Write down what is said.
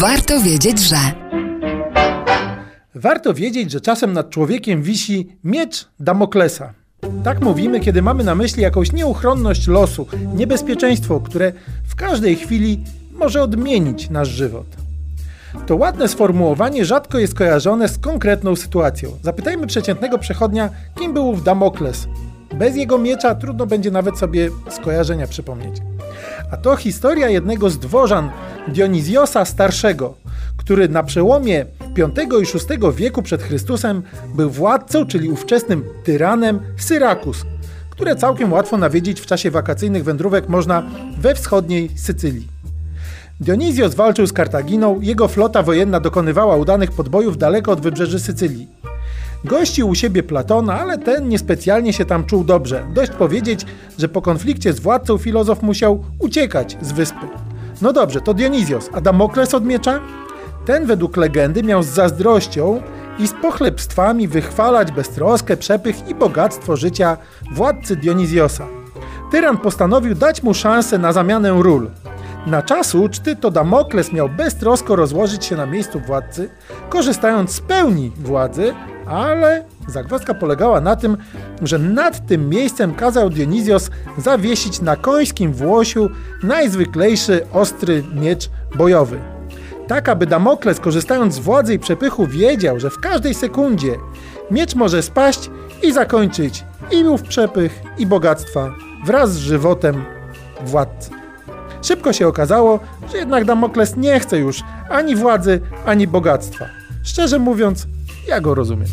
Warto wiedzieć, że. Warto wiedzieć, że czasem nad człowiekiem wisi miecz Damoklesa. Tak mówimy, kiedy mamy na myśli jakąś nieuchronność losu, niebezpieczeństwo, które w każdej chwili może odmienić nasz żywot. To ładne sformułowanie rzadko jest kojarzone z konkretną sytuacją. Zapytajmy przeciętnego przechodnia, kim był ów Damokles. Bez jego miecza trudno będzie nawet sobie skojarzenia przypomnieć. A to historia jednego z dworzan Dionizjosa Starszego, który na przełomie V i VI wieku przed Chrystusem był władcą, czyli ówczesnym tyranem Syrakus, które całkiem łatwo nawiedzić w czasie wakacyjnych wędrówek można we wschodniej Sycylii. Dionizjos walczył z Kartaginą, jego flota wojenna dokonywała udanych podbojów daleko od wybrzeży Sycylii. Gościł u siebie Platona, ale ten niespecjalnie się tam czuł dobrze. Dość powiedzieć, że po konflikcie z władcą filozof musiał uciekać z wyspy. No dobrze, to Dionizjos, a Damokles od miecza? Ten według legendy miał z zazdrością i z pochlebstwami wychwalać beztroskę, przepych i bogactwo życia władcy Dionizjosa. Tyran postanowił dać mu szansę na zamianę ról. Na czas uczty to Damokles miał beztrosko rozłożyć się na miejscu władcy, korzystając z pełni władzy, ale zagwozdka polegała na tym, że nad tym miejscem kazał Dionizjos zawiesić na końskim włosiu najzwyklejszy ostry miecz bojowy. Tak, aby Damokles, korzystając z władzy i przepychu, wiedział, że w każdej sekundzie miecz może spaść i zakończyć i ów przepych, i bogactwa wraz z żywotem władcy. Szybko się okazało, że jednak Damokles nie chce już ani władzy, ani bogactwa. Szczerze mówiąc, ja go rozumiem.